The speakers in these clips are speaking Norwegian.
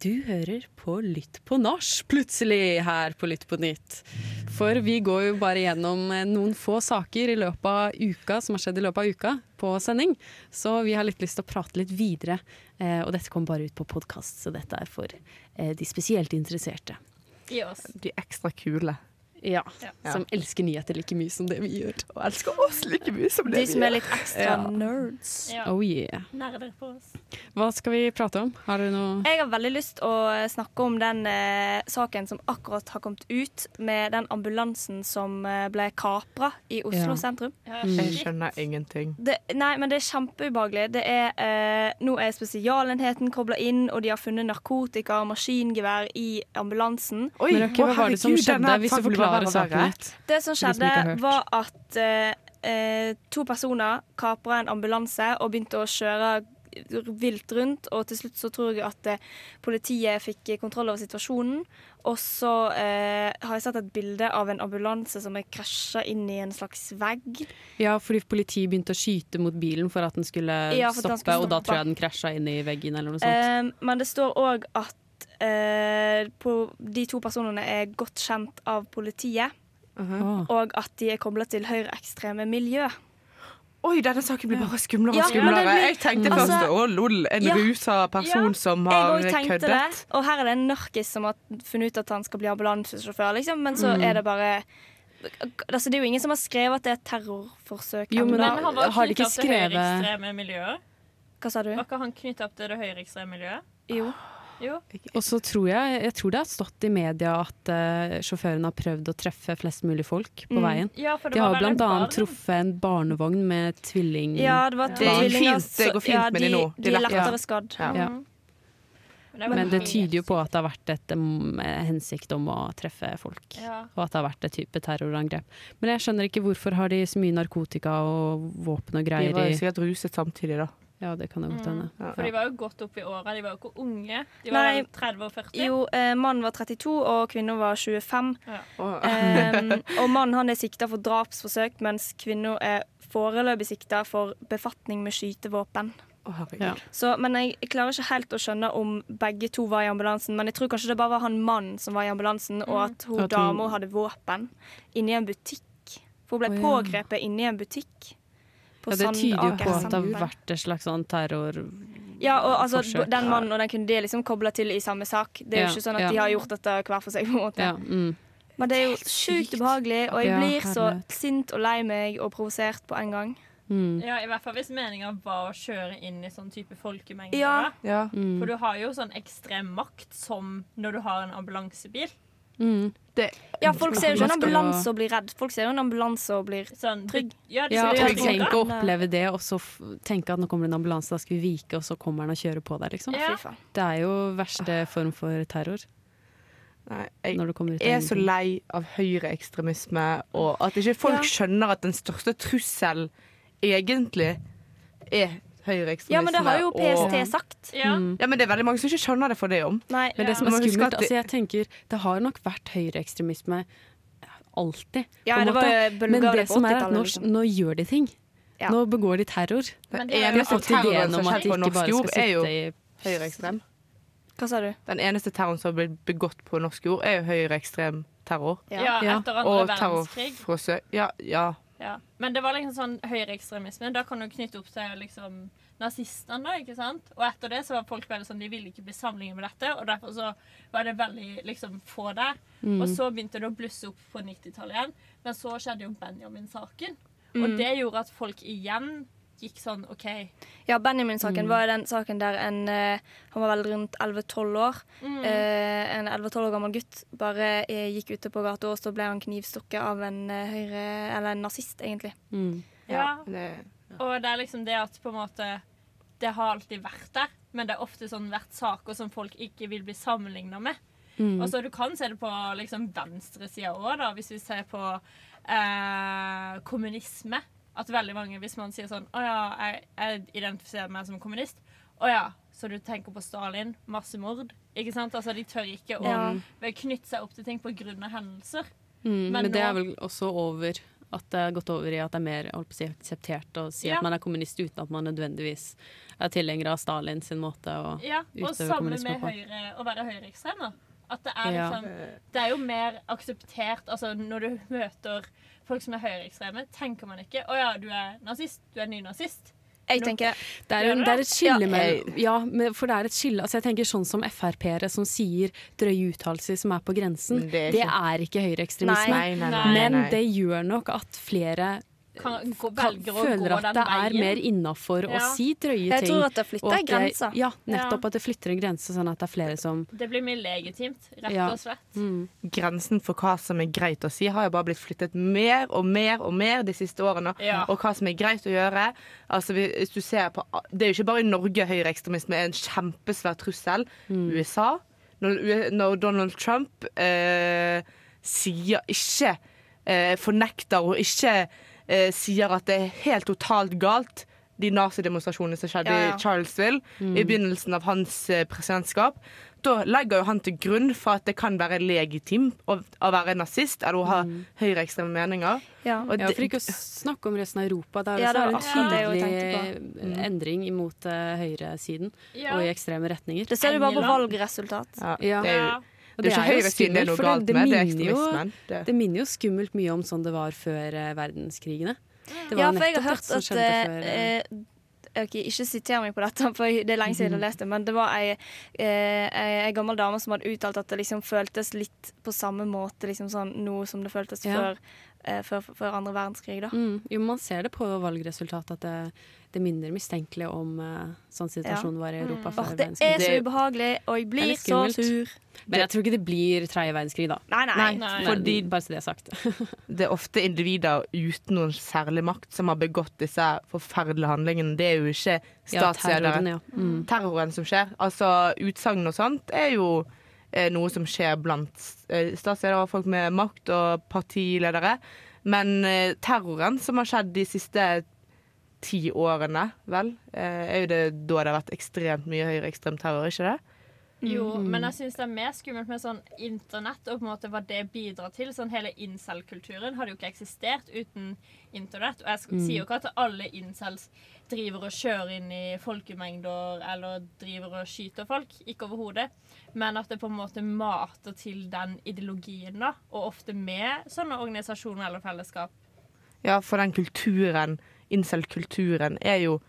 Du hører på Lytt på nach, plutselig her på Lytt på nytt. For vi går jo bare gjennom eh, noen få saker i løpet av uka som har skjedd i løpet av uka på sending. Så vi har litt lyst til å prate litt videre. Eh, og dette kommer bare ut på podkast, så dette er for eh, de spesielt interesserte. De ekstra kule. Ja, Ja. Som elsker nyheter like mye som det vi gjør. Og elsker oss like mye som det De som er litt ekstra Ja. nerds. Ja. Oh yeah. Nerder på oss. Hva skal vi prate om? Har du noe Jeg har veldig lyst å snakke om den eh, saken som akkurat har kommet ut, med den ambulansen som eh, ble kapra i Oslo Ja. sentrum. Ja, Mm. Jeg skjønner ingenting. Det, nei, men det er kjempeubehagelig. Det er, eh, nå er spesialenheten kobla inn, og de har funnet narkotika og maskingevær i ambulansen. Oi, Men ok, Hva var det som skjedde, hvis du forklarer og saken ut. Det som skjedde, det som var at eh, eh, to personer kapra en ambulanse og begynte å kjøre vilt rundt. Og til slutt så tror jeg at eh, politiet fikk kontroll over situasjonen. Og så eh, har jeg sett et bilde av en ambulanse som er krasja inn i en slags vegg. Ja, fordi politiet begynte å skyte mot bilen for at den skulle Ja, stoppe, den skulle stoppe, og da tror jeg den krasja inn i veggen eller noe sånt. Eh, men det står òg at eh, på, de to personene er godt kjent av politiet. Åh. Og at de er kobla til høyreekstreme miljø. Oi, denne saken blir bare skumlere Ja, og skumlere. ja, blir- jeg tenkte Altså- først å lol, en Ja. rusa person Ja, som har køddet. det. Og her er det en narkis som har funnet ut at han skal bli ambulansesjåfør, liksom. Men så Mm. er det bare Altså, det er jo ingen som har skrevet at det er et terrorforsøk. Jo, men da- Men han var Har de ikke skrevet- høyreekstreme miljøer. Hva sa du? Var ikke han knyttet opp til det høyreekstreme miljøet? Jo. Jo. Og så tror jeg, jeg tror det har stått i media at uh, sjåføren har prøvd å treffe flest mulig folk på Mm. veien. Ja, for det De har var blant annet truffet en barnevogn med tvilling... Ja, det var Ja. Det fint, det går fint ja, med de nå. De De er lette. lettere skadd. Ja. Ja. Mm. Men, det tyder jo på at det har vært et um, hensikt om å treffe folk. Ja. Og at det har vært et type terrorangrep. Men jeg skjønner ikke hvorfor har de så mye narkotika og våpen og De greier var jo i sikkert ruset samtidig, da. Ja, det kan det godt Mm. hende. Ja. For de var jo godt opp i åra. De var jo ikke unge. De var Nei. 30 og 40. Jo, eh, mannen var 32, og kvinnen var 25. Og, Um, og mannen han er sikta for drapsforsøk, mens kvinnen er foreløpig sikta for befatning med skytevåpen. Oh. Ja. Så, men jeg, jeg klarer ikke helt å skjønne om begge to var i ambulansen. Men jeg tror kanskje det bare var han mannen som var i ambulansen, og at hun dama hadde våpen inni en butikk. For hun ble oh, ja. pågrepet inni en butikk. På Ja, det tyder jo på at det har vært et slags sånn terror... Ja, og altså, forsøk. den mannen og den kunne de liksom kobla til i samme sak. Det er jo Ja, ikke sånn at ja. de har gjort dette hver for seg. på en måte Ja, mm. Men det er jo sjukt ubehagelig, og jeg Ja, blir så sint og lei meg og provosert på en gang. Mm. Ja, I hvert fall hvis meninga var å kjøre inn i sånn type folkemengder. Ja. Ja. Mm. For du har jo sånn ekstrem makt som når du har en ambulansebil. Mm. Det, Ja, folk ser jo ikke en ambulanse og blir redd. Folk ser jo en ambulanse og blir Sånn, Trygg. Ja, de Ja, trygg. tenk å oppleve det, og så tenke at nå kommer det en ambulanse, da skal vi vike, og så kommer den og kjører på deg, liksom. Ja. Det er jo verste form for terror. nei, jeg er så lei av høyreekstremisme, og at ikke folk Ja. skjønner at den største trusselen egentlig er høyreekstremisme. Ja, men det har jo PST og- sagt. Ja. Mm. Ja, men det er veldig mange som ikke skjønner det for det om. Nei. Men det som er skummelt, at det- altså jeg tenker det har nok vært høyreekstremisme alltid. Ja, på det var Men det som er at nå, Liksom. nå gjør de ting. Ja. Nå begår de terror. Men det er jo terroren som om at de på ikke norsk bare jord, skal er jo sitte i høyreekstrem. Hva sa du? Den eneste terroren som har blitt begått på norsk jord, er jo høyreekstrem terror. Ja, Ja. etter andre Og verdenskrig. Ja, ja. Ja. Men det var liksom sånn høyreekstremisme. Da kan du knytte opp til liksom nazistene, da, ikke sant? Og etter det så var folk veldig sånn, de ville ikke bli sammenlignet med dette, og derfor så var det veldig liksom få der. Mm. Og så begynte det å blusse opp på 90-tallet igjen. Men så skjedde jo Benjamin-saken. Mm. Og det gjorde at folk igjen gikk sånn OK. Ja, Benjamin-saken Mm. var den saken der en eh, Han var vel rundt 11-12 år. Mm. Eh, en 11-12 år gammel gutt bare eh, gikk ute på gata, og så ble han knivstukket av en høyre... Eller en nazist, egentlig. Mm. ja. Det, Og det er liksom det at på en måte Det har alltid vært der, men det er ofte sånn vært saker som folk ikke vil bli sammenligna med. Mm. Og så Du kan se det på liksom venstresida òg, hvis vi ser på eh, kommunisme. At veldig mange, hvis man sier sånn Å ja, jeg, jeg identifiserer meg som kommunist. Å ja, så du tenker på Stalin, massemord. Ikke sant? Altså, De tør ikke å Ja. knytte seg opp til ting på av hendelser. Mm. Men Men, det er vel også over At det har gått over i at det er mer på si, akseptert å si Ja. at man er kommunist uten at man nødvendigvis er tilhenger av Stalin sin måte å Ja, og utøve samme kommunisme med høyre, å være høyreekstrem. da. At det er Ja. liksom Det er jo mer akseptert altså Når du møter folk som er høyreekstreme, tenker man ikke 'Å ja, du er nazist. Du er nynazist'. Jeg tenker Det er, en, det? det er et skille Ja, mellom Ja, for det er et skille. Altså jeg tenker sånn som Frp-ere som sier drøye uttalelser som er på grensen. Det er Det ikke- er ikke høyreekstremisme. Men nei. det gjør nok at flere Kan, gå, kan, velger å føler at det er veien. mer innafor å Ja. si drøye Jeg tror at det flytter en grense. Ja, nettopp Ja. at det flytter en grense, sånn at det er flere som Det blir mer legitimt, rett Ja. og slett. mm. Grensen for hva som er greit å si, har jo bare blitt flyttet mer og mer og mer de siste årene. Ja. Og hva som er greit å gjøre. Altså, hvis du ser på, det er jo ikke bare i Norge høyreekstremisme er en kjempesvær trussel. USA, når, når Donald Trump eh, sier ikke eh, fornekter og ikke eh, sier at det er helt totalt galt, de nazidemonstrasjonene som skjedde Ja, ja. i Charlesville i begynnelsen av hans eh, presidentskap. Da legger jo han til grunn for at det kan være legitimt å, å være nazist eller å ha høyreekstreme meninger. Ja. Og Ja, for ikke å snakke om resten av Europa. Det er Ja, det er en tydelig ja, endring imot uh, høyresiden Ja. og i ekstreme retninger. Det ser du bare på valgresultat. ja, Ja. det er jo Ja. Og det er er jo det er for det, med, det er minner jo. Det. det minner jo skummelt mye om sånn det var før eh, verdenskrigene. Det var Ja, for jeg har hørt at før, eh, Okay, Ok, Ikke siter meg på dette, for det er lenge siden jeg har lest det. Men det var ei, eh, ei gammel dame som hadde uttalt at det liksom føltes litt på samme måte liksom sånn nå som det føltes Ja. før, eh, før, før andre verdenskrig. da. mm, Jo, man ser det på valgresultatet at det, det minner mistenkelig om eh, sånn situasjonen var i Europa mm. før det verdenskrig. er så ubehagelig, og jeg blir så sur. Men jeg tror ikke det blir tredje verdenskrig, da. Nei, nei. Nei, Nei. fordi Bare så det er sagt. det er ofte individer uten noen særlig makt som har begått disse forferdelige handlingene. Det er jo ikke Ja, terroren, ja. Mm. terroren som skjer. Altså utsagn og sånt er jo noe som skjer blant eh, statsledere og folk med makt og partiledere. Men eh, terroren som har skjedd de siste ti årene, vel, eh, er jo det da det har vært ekstremt mye høyreekstrem terror, ikke det? Jo, men jeg syns det er mer skummelt med sånn internett og på en måte hva det bidrar til. Sånn Hele incel-kulturen hadde jo ikke eksistert uten internett. Og jeg skal, sier jo ikke at alle incels driver og kjører inn i folkemengder eller driver og skyter folk. Ikke overhodet. Men at det på en måte mater til den ideologien, da. Og ofte med sånne organisasjoner eller fellesskap. Ja, for den kulturen, incel-kulturen, er jo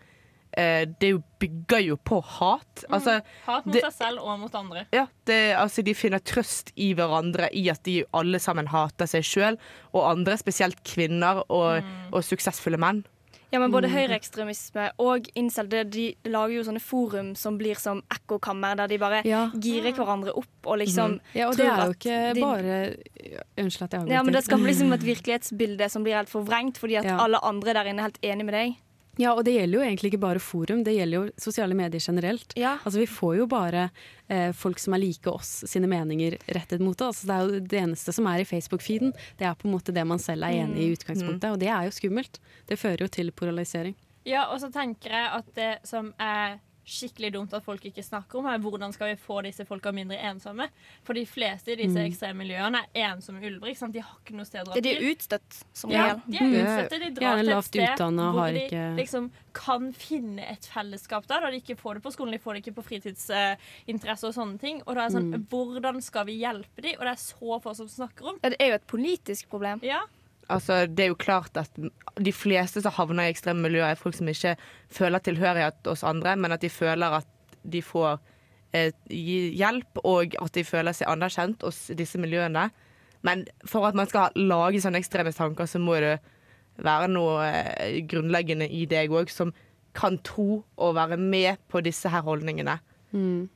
Det er bygger jo på hat. Altså, Hat mot Det- seg selv og mot andre. Ja, det, altså de finner trøst i hverandre i at de alle sammen hater seg sjøl og andre, spesielt kvinner og, og suksessfulle menn. Ja, men både høyreekstremisme og incel det, de lager jo sånne forum som blir som ekkokammer, der de bare Ja. girer hverandre opp og liksom ja, og det er jo ikke de- bare Unnskyld at jeg avbryter. Ja, men det skaper liksom et virkelighetsbilde som blir helt forvrengt, fordi at Ja. alle andre der inne er helt enig med deg. Ja, og det gjelder jo egentlig ikke bare forum, det gjelder jo sosiale medier generelt. Ja. Altså Vi får jo bare eh, folk som er like oss sine meninger rettet mot oss. Det er jo det eneste som er i Facebook-feeden. Det er på en måte det man selv er enig i i utgangspunktet, og det er jo skummelt. Det fører jo til polarisering. Ja, og så tenker jeg at det som er skikkelig dumt at folk ikke snakker om, er hvordan skal vi få disse folka mindre ensomme. For de fleste i disse ekstreme miljøene er ensomme ulver. ikke sant? De har ikke noe sted å dra er til. de utstøtt, som Ja, regel. de er utstøtte. De drar til et sted utdannet hvor de ikke- liksom kan finne et fellesskap der, da de ikke får det på skolen, de får det ikke på fritidsinteresse og sånne ting. Og da er det sånn, hvordan skal vi hjelpe dem? Og det er så få som snakker om. Ja, det er jo et politisk problem. Ja, Altså, det er jo klart at de fleste som havner i ekstreme miljøer, er folk som ikke føler tilhørighet hos andre, men at de føler at de får eh, hjelp, og at de føler seg anerkjent hos disse miljøene. Men for at man skal lage sånne ekstreme tanker, så må det være noe eh, grunnleggende i deg òg som kan tro og være med på disse her holdningene.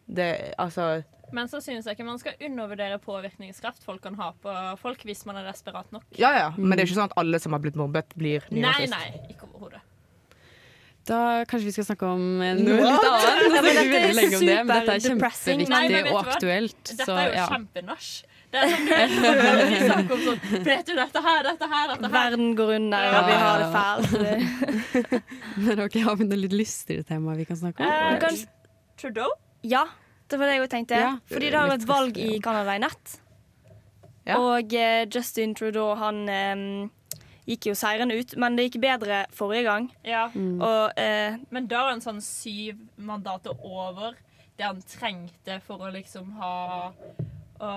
Det, altså Men så synes jeg ikke man skal undervurdere påvirkningskraft folk kan ha på folk hvis man er desperat nok. Ja ja, men det er ikke sånn at alle som har blitt mobbet, blir Nei, nynazist. nei, ikke overhodet. Da kanskje vi skal snakke om noe litt annet. Ja, men dette er lenge om det, men dette er kjempeviktig Nei, men og aktuelt. Dette Så er jo ja. kjempenasj. Det er sånn, snakker om sånn Vet du dette her, dette her, dette her? Verden går under, og vi har det fælt. Men ok, har vi noe litt lystigere tema vi kan snakke om? Eh, Trudeau? Ja, det var det jeg tenkte. Ja, Fordi det har vært valg trist, i Canada i natt. Ja. Og eh, Justin Trudeau, han eh, gikk jo seirende ut, men det gikk bedre forrige gang. Ja. Og eh, Men da var han sånn syv mandater over det han trengte for å liksom ha å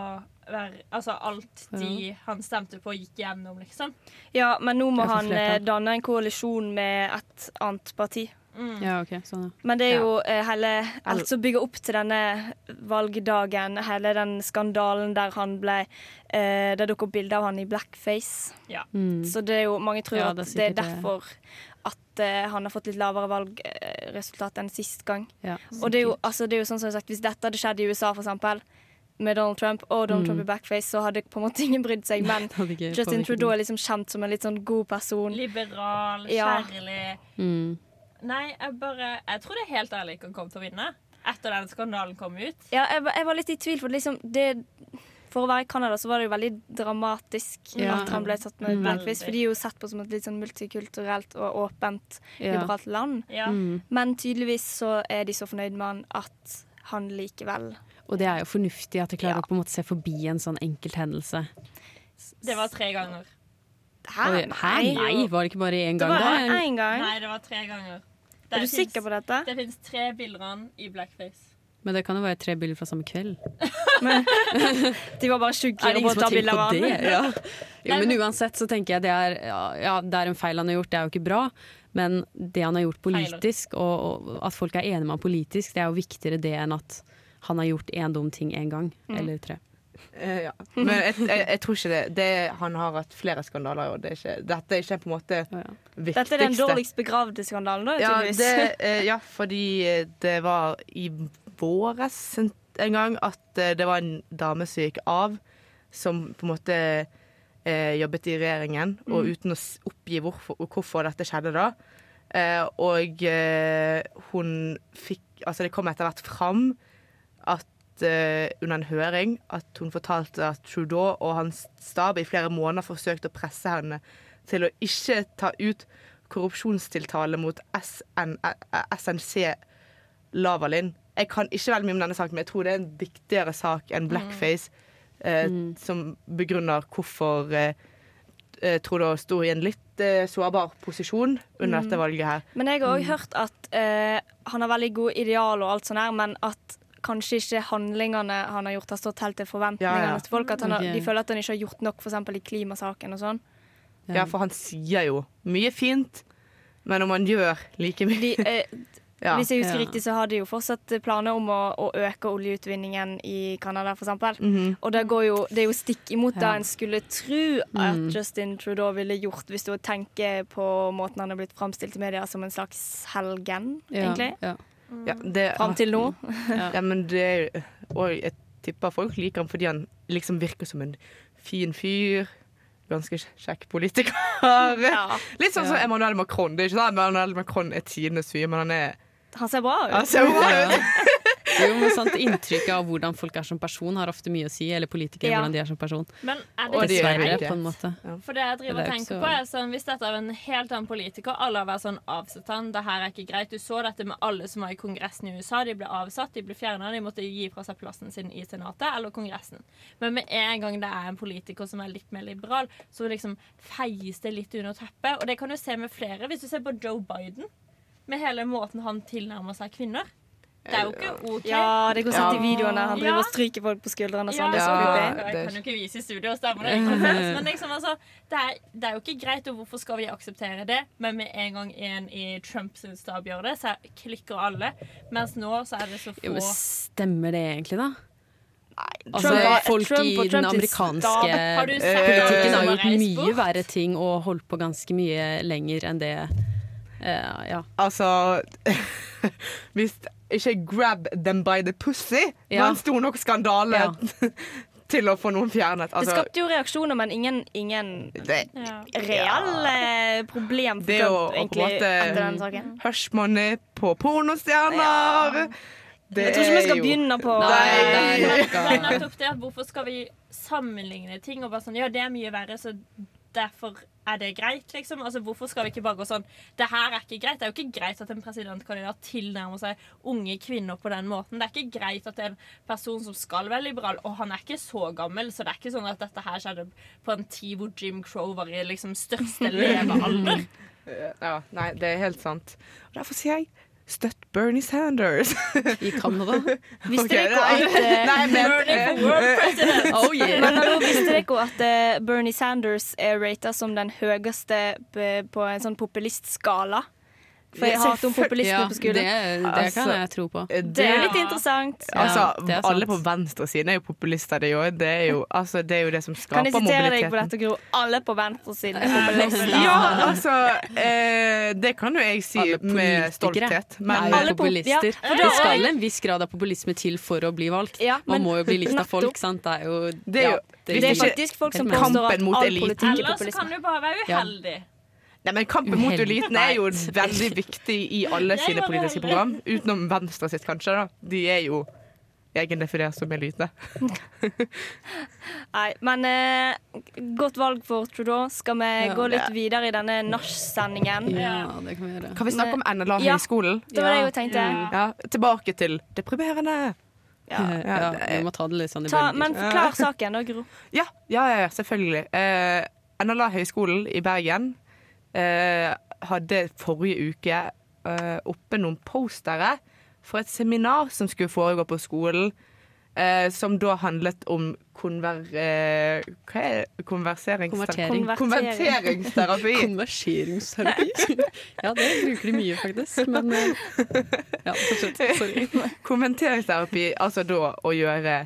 være, Altså alt de han stemte på, gikk gjennom, liksom. ja, men nå må han eh, danne en koalisjon med et annet parti. Ja, okay, sånn, ja. Men det er jo ja. hele alt som bygger opp til denne valgdagen, hele den skandalen der han ble eh, Det dukket opp bilde av han i blackface. Mm. Så det er jo mange tror Ja, at det det er er, det. derfor at eh, han har fått litt lavere valgresultat enn sist gang. ja. Og det er, jo, altså, det er jo sånn som sagt, Hvis dette hadde skjedd i USA, for eksempel, med Donald Trump, og Donald Trump i blackface, så hadde på en måte ingen brydd seg. Men Justin Trudeau er liksom kjent som en litt sånn god person. Liberal, Ja. kjærlig. Mm. Nei, jeg bare Jeg tror det er helt ærlig ikke han kom til å vinne. Etter den skandalen kom ut. Ja, jeg, var- jeg var litt i tvil, for liksom det for å være i Canada så var det jo veldig dramatisk Ja. at han ble tatt med blackface. For de er jo sett på som et litt sånn multikulturelt og åpent, Ja. liberalt land. Ja. Mm. Men tydeligvis så er de så fornøyd med han at han likevel Og det er jo fornuftig at de klarer Ja. å på en måte se forbi en sånn enkelthendelse. Det var tre ganger. Hæ? Hæ? Nei, var det ikke bare én gang? var Det var én gang. Nei, det var tre ganger. Er du finnes- sikker på dette? Det fins tre bilder av han i blackface. Men det kan jo være tre bilder fra samme kveld. De var bare Er det på ingen å som ta har tenkt bilde av på han. det? Ja. Jo, men uansett så tenker jeg det er, ja, det er en feil han har gjort, det er jo ikke bra. Men det han har gjort politisk, og, og at folk er enige med han politisk, det er jo viktigere det enn at han har gjort én dum ting én gang. Mm. Eller tre. Eh, ja. Men jeg, jeg, jeg tror ikke det. det han har hatt flere skandaler, og det er ikke, dette er ikke på en måte Å, ja. viktigste. Dette er den dårligst begravde skandalen, da, Ja, det, uh, ja, fordi eh, det var i våres en, en gang at det var en dame som gikk av, som på en måte uh, jobbet i regjeringen, og uten å oppgi hvorfor, hvorfor dette skjedde da. Og eh, hun fikk Altså, det kom etter hvert fram at eh, under en høring at hun fortalte at Trudeau og hans stab i flere måneder forsøkte å presse henne til å ikke ta ut korrupsjonstiltale mot SN, SNC Lavalin. Jeg kan ikke veldig mye om denne saken, men jeg tror det er en viktigere sak enn blackface, eh, som begrunner hvorfor eh, eh, Trudeau sto i en litt eh, sårbar posisjon under dette valget her. Men jeg har òg hørt at eh, han har veldig gode ideal og alt sånt her, men at kanskje ikke handlingene han har gjort, har stått helt til forventningene Ja, ja. til folk. At han har, de føler at han ikke har gjort nok, f.eks. i klimasaken og sånn. Ja, for han sier jo mye fint, men om han gjør like mye De, eh, ja. Hvis jeg husker Ja. riktig, så har de jo fortsatt planer om å, å øke oljeutvinningen i Canada, f.eks. Mhm. Og det, går jo, det er jo stikk imot det en skulle tro at Justin Trudeau ville gjort, hvis du tenker på måten han er blitt framstilt i media som en slags helgen, Ja, egentlig. Ja. Ja, det, Fram til nå. Ja, men det Og jeg tipper folk liker han fordi han liksom virker som en fin fyr. Ganske kjekk politiker. Ja. Litt sånn som Ja. Emmanuel Macron. Det er ikke sånn Emmanuel Macron er tidenes fyr, men han er Han ser bra ut. Han ser bra ut. Jo, men sant, Inntrykket av hvordan folk er som person, har ofte mye å si. Eller politikere, Ja. hvordan de er som person. Men er det de er Dessverre, på en måte. For det jeg driver og er tenker så... på er sånn, Hvis dette er en helt annen politiker, alle har vært sånn avsatt han, det her er ikke greit. Du så dette med alle som var i Kongressen i USA. De ble avsatt, de ble fjerna, de måtte gi fra seg plassen sin i Senatet eller Kongressen. Men med en gang det er en politiker som er litt mer liberal, så liksom feies det litt under teppet. Og det kan du se med flere. Hvis du ser på Joe Biden, med hele måten han tilnærmer seg kvinner. Det er jo ikke OK. Ja, det går sånn i videoene. Han driver Ja. og stryker folk på skuldrene sånn. Ja, Det er så Ja. Jeg kan jo ikke vise i studio, stemmer det? Men liksom, altså, det, er, det er jo ikke greit, og hvorfor skal vi akseptere det? Men med en gang en i Trumps stab gjør det, så klikker alle. Mens nå så er det så Jo, men få stemmer det egentlig, da? Altså, Trump var- folk Trump i den amerikanske politikken har gjort mye verre ting og holdt på ganske mye lenger enn det. Uh, ja. Altså Hvis ikke 'grab them by the pussy' Ja. var en stor nok skandale Ja. til å få noen fjernet. Det Altså, skapte jo reaksjoner, men ingen, ingen det, ja. reelle problem for Det Trump, egentlig, måte- etter den saken. Hush money på pornostjerner! Det Jeg tror ikke vi skal jo- begynne på Nei, Nei. det Men, men det hvorfor skal vi sammenligne ting og bare sånn Ja, det er mye verre, så derfor er det greit, liksom. Altså, Hvorfor skal vi ikke bare gå sånn Det her er ikke greit. Det er jo ikke greit at en presidentkandidat tilnærmer seg unge kvinner på den måten. Det er ikke greit at det er en person som skal være liberal, og han er ikke så gammel, så det er ikke sånn at dette her skjedde på en tid hvor Jim Crow var i liksom største levealder. Ja, nei, det er helt sant. Og derfor sier jeg støtt Bernie Sanders. I Canada. Visste dere ikke at eh, Nei, men Bernie for world president. Oh yeah! Men hallo, visste dere at eh, Bernie Sanders er rata som den høyeste på en sånn populistskala? For jeg hater om populisme Ja, på det, skolen. det Altså, kan jeg tro på. Det er litt interessant. Altså, Ja, altså, er alle på venstresiden er jo populister, det, òg. Det, altså, det er jo det som Kan jeg sitere deg på dette, Gro? Alle på venstresiden er populister. Ja, altså eh, Det kan jo jeg si med stolthet. Men Nei, Alle populister. ja, det skal en viss grad av populisme til for å bli valgt. Ja, Man må jo bli likt av folk, sant. Det er jo Det er jo- ja, Det er faktisk folk som påstår kampen at mot all politikk er Eller så kan du bare være Ja. uheldig. Nei, men Kampen mot eliten er jo veldig viktig i alle sine politiske program. Utenom Venstre sitt, kanskje. da De er jo egendefinert som elite. Nei, men eh, godt valg for Trudeau. Skal vi Ja. gå litt videre i denne nachsendingen? ja, det kan vi gjøre. Kan vi snakke om NLA Ja. høgskolen? Det var det jeg tenkte. Ja, tilbake til deprimerende. Ja. Ja, det er- vi må ta det litt sånn i Ta, bølger. men forklar saken, da, Gro. Ja, ja, ja, ja selvfølgelig. Eh, NLA høgskolen i Bergen eh, hadde forrige uke eh, oppe noen postere for et seminar som skulle foregå på skolen. Eh, som da handlet om konver... Eh, hva er det? Konverseringsterapi? Konvertering. Konverteringsterapi. Konverseringsterapi. ja, det bruker de mye, faktisk. Men eh, ja, fortsett. Sorry. Konverteringsterapi, altså da å gjøre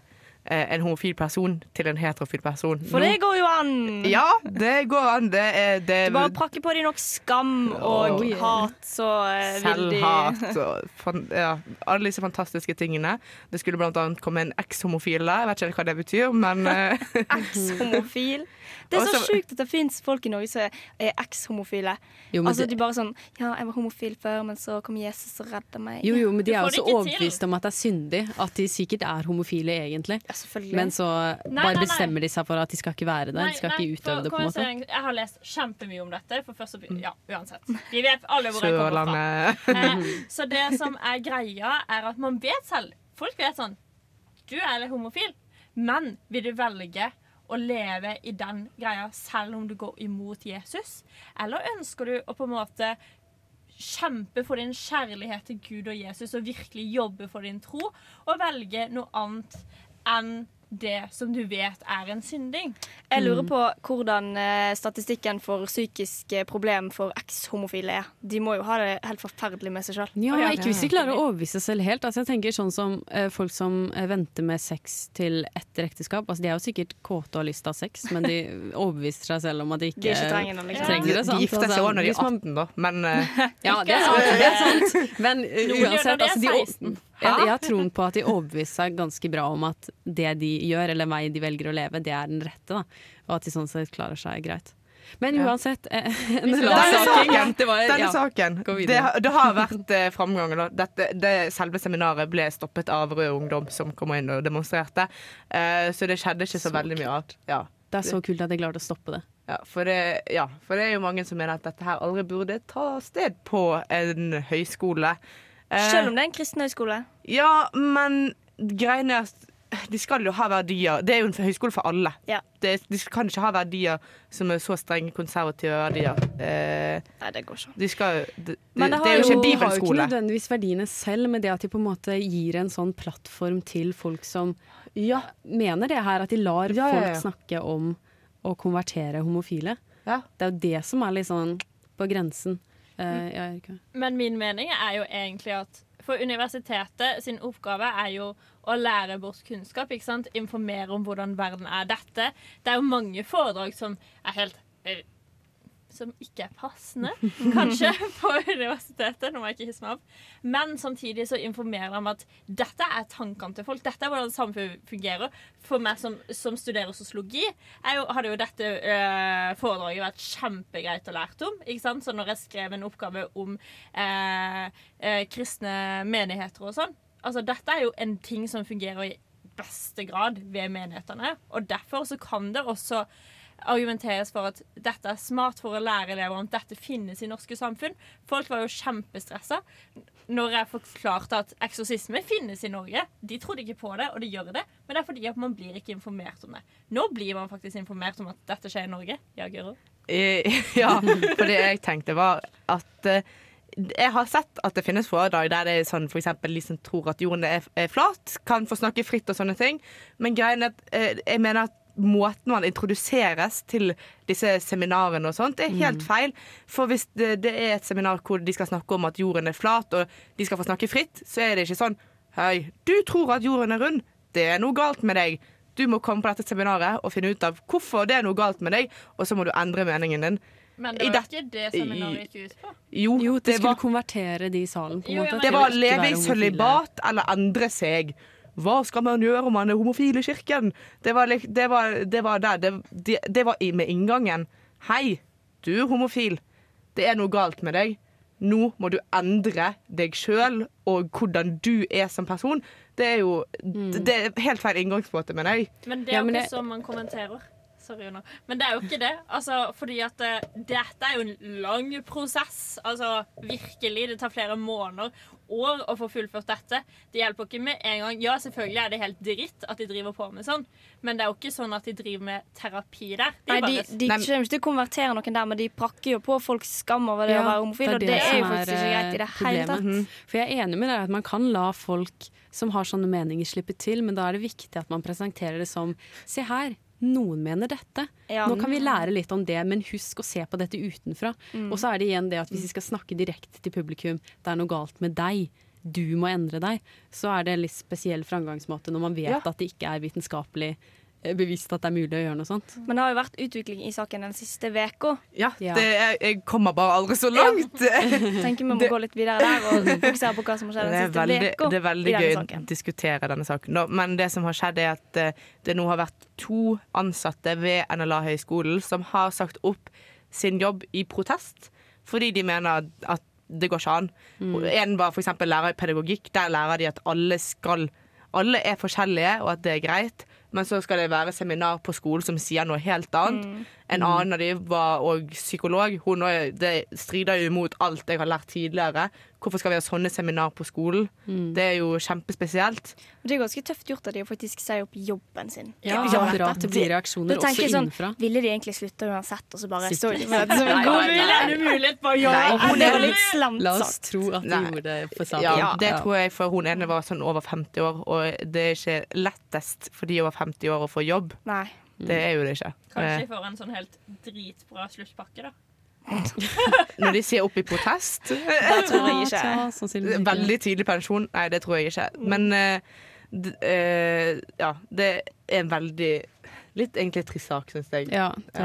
en homofil person til en heterofil person. For det går jo an! Ja, det går an. Det er, det Du bare prakker på dem nok skam og Oh, yeah. hat, så eh, Selvhat og ja, alle disse fantastiske tingene. Det skulle blant annet komme en ekshomofil der. Jeg vet ikke hva det betyr, men eh, Eks-homofil. Det er så Også- sjukt at det fins folk i Norge som er eks-homofile. Altså, de bare sånn Ja, jeg var homofil før, men så kom Jesus og redda meg. Jo, jo, men de er også jo så ikke til. overbevist om at det er syndig. At de sikkert er homofile egentlig. Ja, selvfølgelig. Men så Nei, bare nei, nei. bestemmer de seg for at de skal ikke være det. De skal ikke utøve det, på en måte. Jeg har lest kjempemye om dette. For først å, ja, uansett. Vi vet alle hvor jeg kommer fra. Eh, så det som er greia, er at man vet selv. Folk vet sånn Du er litt homofil, men vil du velge å leve i den greia selv om du går imot Jesus? Eller ønsker du å på en måte kjempe for din kjærlighet til Gud og Jesus og virkelig jobbe for din tro, og velge noe annet enn det som du vet er en synding? Jeg lurer på hvordan eh, statistikken for psykiske problem for ekshomofile er. De må jo ha det helt forferdelig med seg sjøl. Ja, ikke hvis de klarer å overbevise seg selv helt. Altså, jeg tenker sånn som eh, Folk som eh, venter med sex til etter ekteskap. Altså, de er jo sikkert kåte og har lyst til å ha sex, men de overbeviser seg selv om at de ikke, De ikke trenger det, liksom. trenger det. De gifter seg Altså, òg når de er 18, da. Men uh, Ja, det er sant. Det er sant. Men uh, uansett, er altså, de, 16. jeg, jeg har troen på at de overbeviser seg ganske bra om at det de gjør, eller vei de velger å leve, det er den rette. Da. Og at de sånn sett klarer seg greit. Men uansett eh, Denne saken- det var, denne ja. saken det, har- det har vært eh, framgang. Dette, det, selve seminaret ble stoppet av Rød Ungdom, som kom inn og demonstrerte. Eh, så det skjedde ikke så, Så veldig mye annet. Ja. Det er så kult at de klarte å stoppe det. Ja, for det, ja, for det er jo mange som mener at dette her aldri burde ta sted på en høyskole. Eh, Selv om det er en kristen høyskole. Ja, men greien er at de skal jo ha verdier. Det er jo en høyskole for alle. Ja. De kan ikke ha verdier som er så strenge konservative verdier. Eh, Nei, det går ikke. de skal jo det, Men det, det, det er jo ikke en de har jo ikke nødvendigvis verdiene selv, men det at de på en måte gir en sånn plattform til folk som Ja, mener det her, at de lar Ja, ja, ja. folk snakke om å konvertere homofile. ja. Det er jo det som er litt sånn på grensen. Eh, ja, Erika. Men min mening er jo egentlig at for universitetet sin oppgave er jo å lære bort kunnskap. ikke sant? Informere om hvordan verden er dette. Det er jo mange foredrag som er helt eh, Som ikke er passende, kanskje, på universitetet. Nå må jeg ikke hisse meg opp. Men samtidig så informerer de om at dette er tankene til folk. Dette er hvordan samfunnet fungerer. For meg som, som studerer sosiologi, hadde jo dette øh, foredraget vært kjempegreit å lære om. Ikke sant? Så når jeg skrev en oppgave om øh, øh, kristne menigheter og sånn Altså, dette er jo en ting som fungerer i beste grad ved menighetene. Og derfor så kan det også argumenteres for at dette er smart for å lære elever at dette finnes i norske samfunn. Folk var jo kjempestressa når jeg forklarte at eksorsisme finnes i Norge. De trodde ikke på det, og det gjør det, men det er fordi at man blir ikke informert om det. Nå blir man faktisk informert om at dette skjer i Norge. Ja, Guro? Eh, Ja, for det jeg tenkte var at eh, jeg har sett at det finnes foredrag der det er sånn eksempel de som tror at jorden er flat, kan få snakke fritt og sånne ting. Men greien er at eh, jeg mener at måten man introduseres til disse seminarene og sånt, er helt feil. For hvis det, det er et seminar hvor de skal snakke om at jorden er flat, og de skal få snakke fritt, så er det ikke sånn Hei, du tror at jorden er rund. Det er noe galt med deg. Du må komme på dette seminaret og finne ut av hvorfor det er noe galt med deg, og så må du endre meningen din. Men det var det- ikke det seminaret gikk ut på. Jo, Jo, de det skulle var konvertere de i salen. på en Jo, Det var leve i sølibat eller endre seg. Hva skal man gjøre om man er homofil i kirken? Det var, det var, det var der. Det, det, var med inngangen. Hei, du er homofil. Det er noe galt med deg. Nå må du endre deg sjøl og hvordan du er som person. Det er jo det er helt feil inngangsmåte, mener jeg. Men det er jo ikke sånn man kommenterer. Sorry, Una. Men det er jo ikke det. Altså, fordi at eh, dette er jo en lang prosess. Altså, virkelig. Det tar flere måneder, år, å få fullført dette. Det hjelper ikke med en gang. Ja, selvfølgelig er det helt dritt at de driver på med sånn, men det er jo ikke sånn at de driver med terapi der. De Nei, de, de kommer ikke til å konvertere noen der, men de prakker jo på folks skam over det Ja, å være homofil, og det er jo faktisk ikke greit i det eh, hele tatt. problemet. For jeg er enig med deg at man kan la folk som har sånne meninger, slippe til, men da er det viktig at man presenterer det som Se her, noen mener dette. Ja. Nå kan vi lære litt om det, men husk å se på dette utenfra. Mm. Og så er det igjen det at hvis vi skal snakke direkte til publikum, det er noe galt med deg. Du må endre deg. Så er det en litt spesiell framgangsmåte når man vet Ja. at det ikke er vitenskapelig eh, bevist at det er mulig å gjøre noe sånt. Men det har jo vært utvikling i saken den siste uka. Ja, Ja. Det er, jeg kommer bare aldri så langt. Tenker vi må Det- gå litt videre der og fokusere på hva som har skjedd Det den er siste veldig, det er veldig gøy å diskutere denne saken. Da. Men det som har skjedd, er at eh, det nå har vært to ansatte ved NLA-høgskolen som har sagt opp sin jobb i protest, fordi de mener at det går ikke an. Og En var f.eks. lærer i pedagogikk. Der lærer de at alle skal alle er forskjellige, og at det er greit. Men så skal det være seminar på skolen som sier noe helt annet. En annen av de var òg psykolog. Hun, også- det strider jo imot alt jeg har lært tidligere. Hvorfor skal vi ha sånne seminar på skolen? Det er jo kjempespesielt. Det er ganske tøft gjort at de faktisk sier opp jobben sin. Ja, Ja, bra at det blir reaksjoner også sånn, innenfra. Ville de egentlig slutta uansett, og så bare står de for som en god det mulighet for å gjøre Nei, hun er litt slemt La oss tro at de gjorde det for saken. Ja, det tror jeg, for hun ene var sånn over 50 år, og det er ikke lettest for de over 50 år å få jobb. Nei. Det er jo det ikke. Kanskje for de får en sånn helt dritbra sluttpakke, da. Når de sier opp i protest Det tror jeg ikke. Ja. Veldig tidlig pensjon. Nei, det tror jeg ikke. Men uh, eh, ja, det er en veldig Litt egentlig trist sak, syns jeg. Ja, det,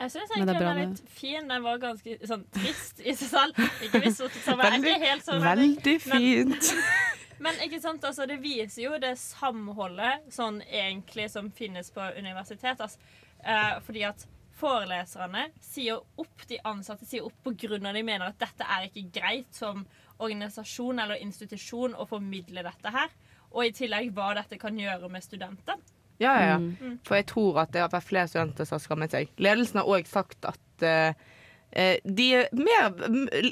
Jeg syns egentlig er den var litt fin. Den var ganske sånn trist i seg selv. Ikke hvis det var Veldig, helt sånn veldig fint. Men ikke sant, altså, det viser jo det samholdet sånn egentlig som finnes på universitet. Altså. Eh, fordi at foreleserne sier opp de ansatte sier opp på grunn av de mener at dette er ikke greit som organisasjon eller institusjon å formidle dette her. Og i tillegg hva dette kan gjøre med studenter. Ja, ja, ja. Mm. For jeg tror at det har vært flere studenter som har skammet seg. Ledelsen har òg sagt at eh, eh, de er mer,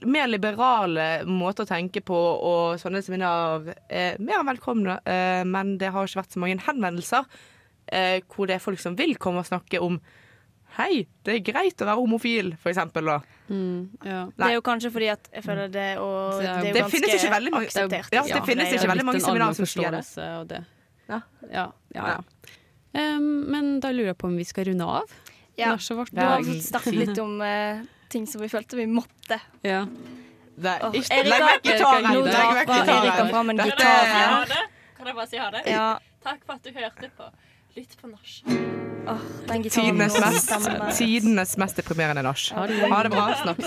mer liberale måter å tenke på, og sånne seminarer er mer enn velkomne. uh, men det har ikke vært så mange henvendelser uh, hvor det er folk som vil komme og snakke om Hei, det er greit å være homofil, for eksempel. Da. mm, ja. Det er jo kanskje fordi at jeg føler det og Det er- jo Det ganske ikke veldig mange- akseptert. Ja, det finnes det ikke veldig mange seminarer som sier det. det. Ja. Ja, ja, ja. Um, men da lurer jeg på om vi skal runde av Ja. Du har Ja. fått snakket litt om uh, ting som vi følte vi måtte. Ja. Det er ikke, oh, legg vekk gitaren! Nå drar. Erika fram en gitar. Kan jeg bare si ha det? Takk for at du hørte på. Lytt på nach. Oh, Tidenes mest, mest deprimerende nach. Ha det. Ha det bra. Snakkes.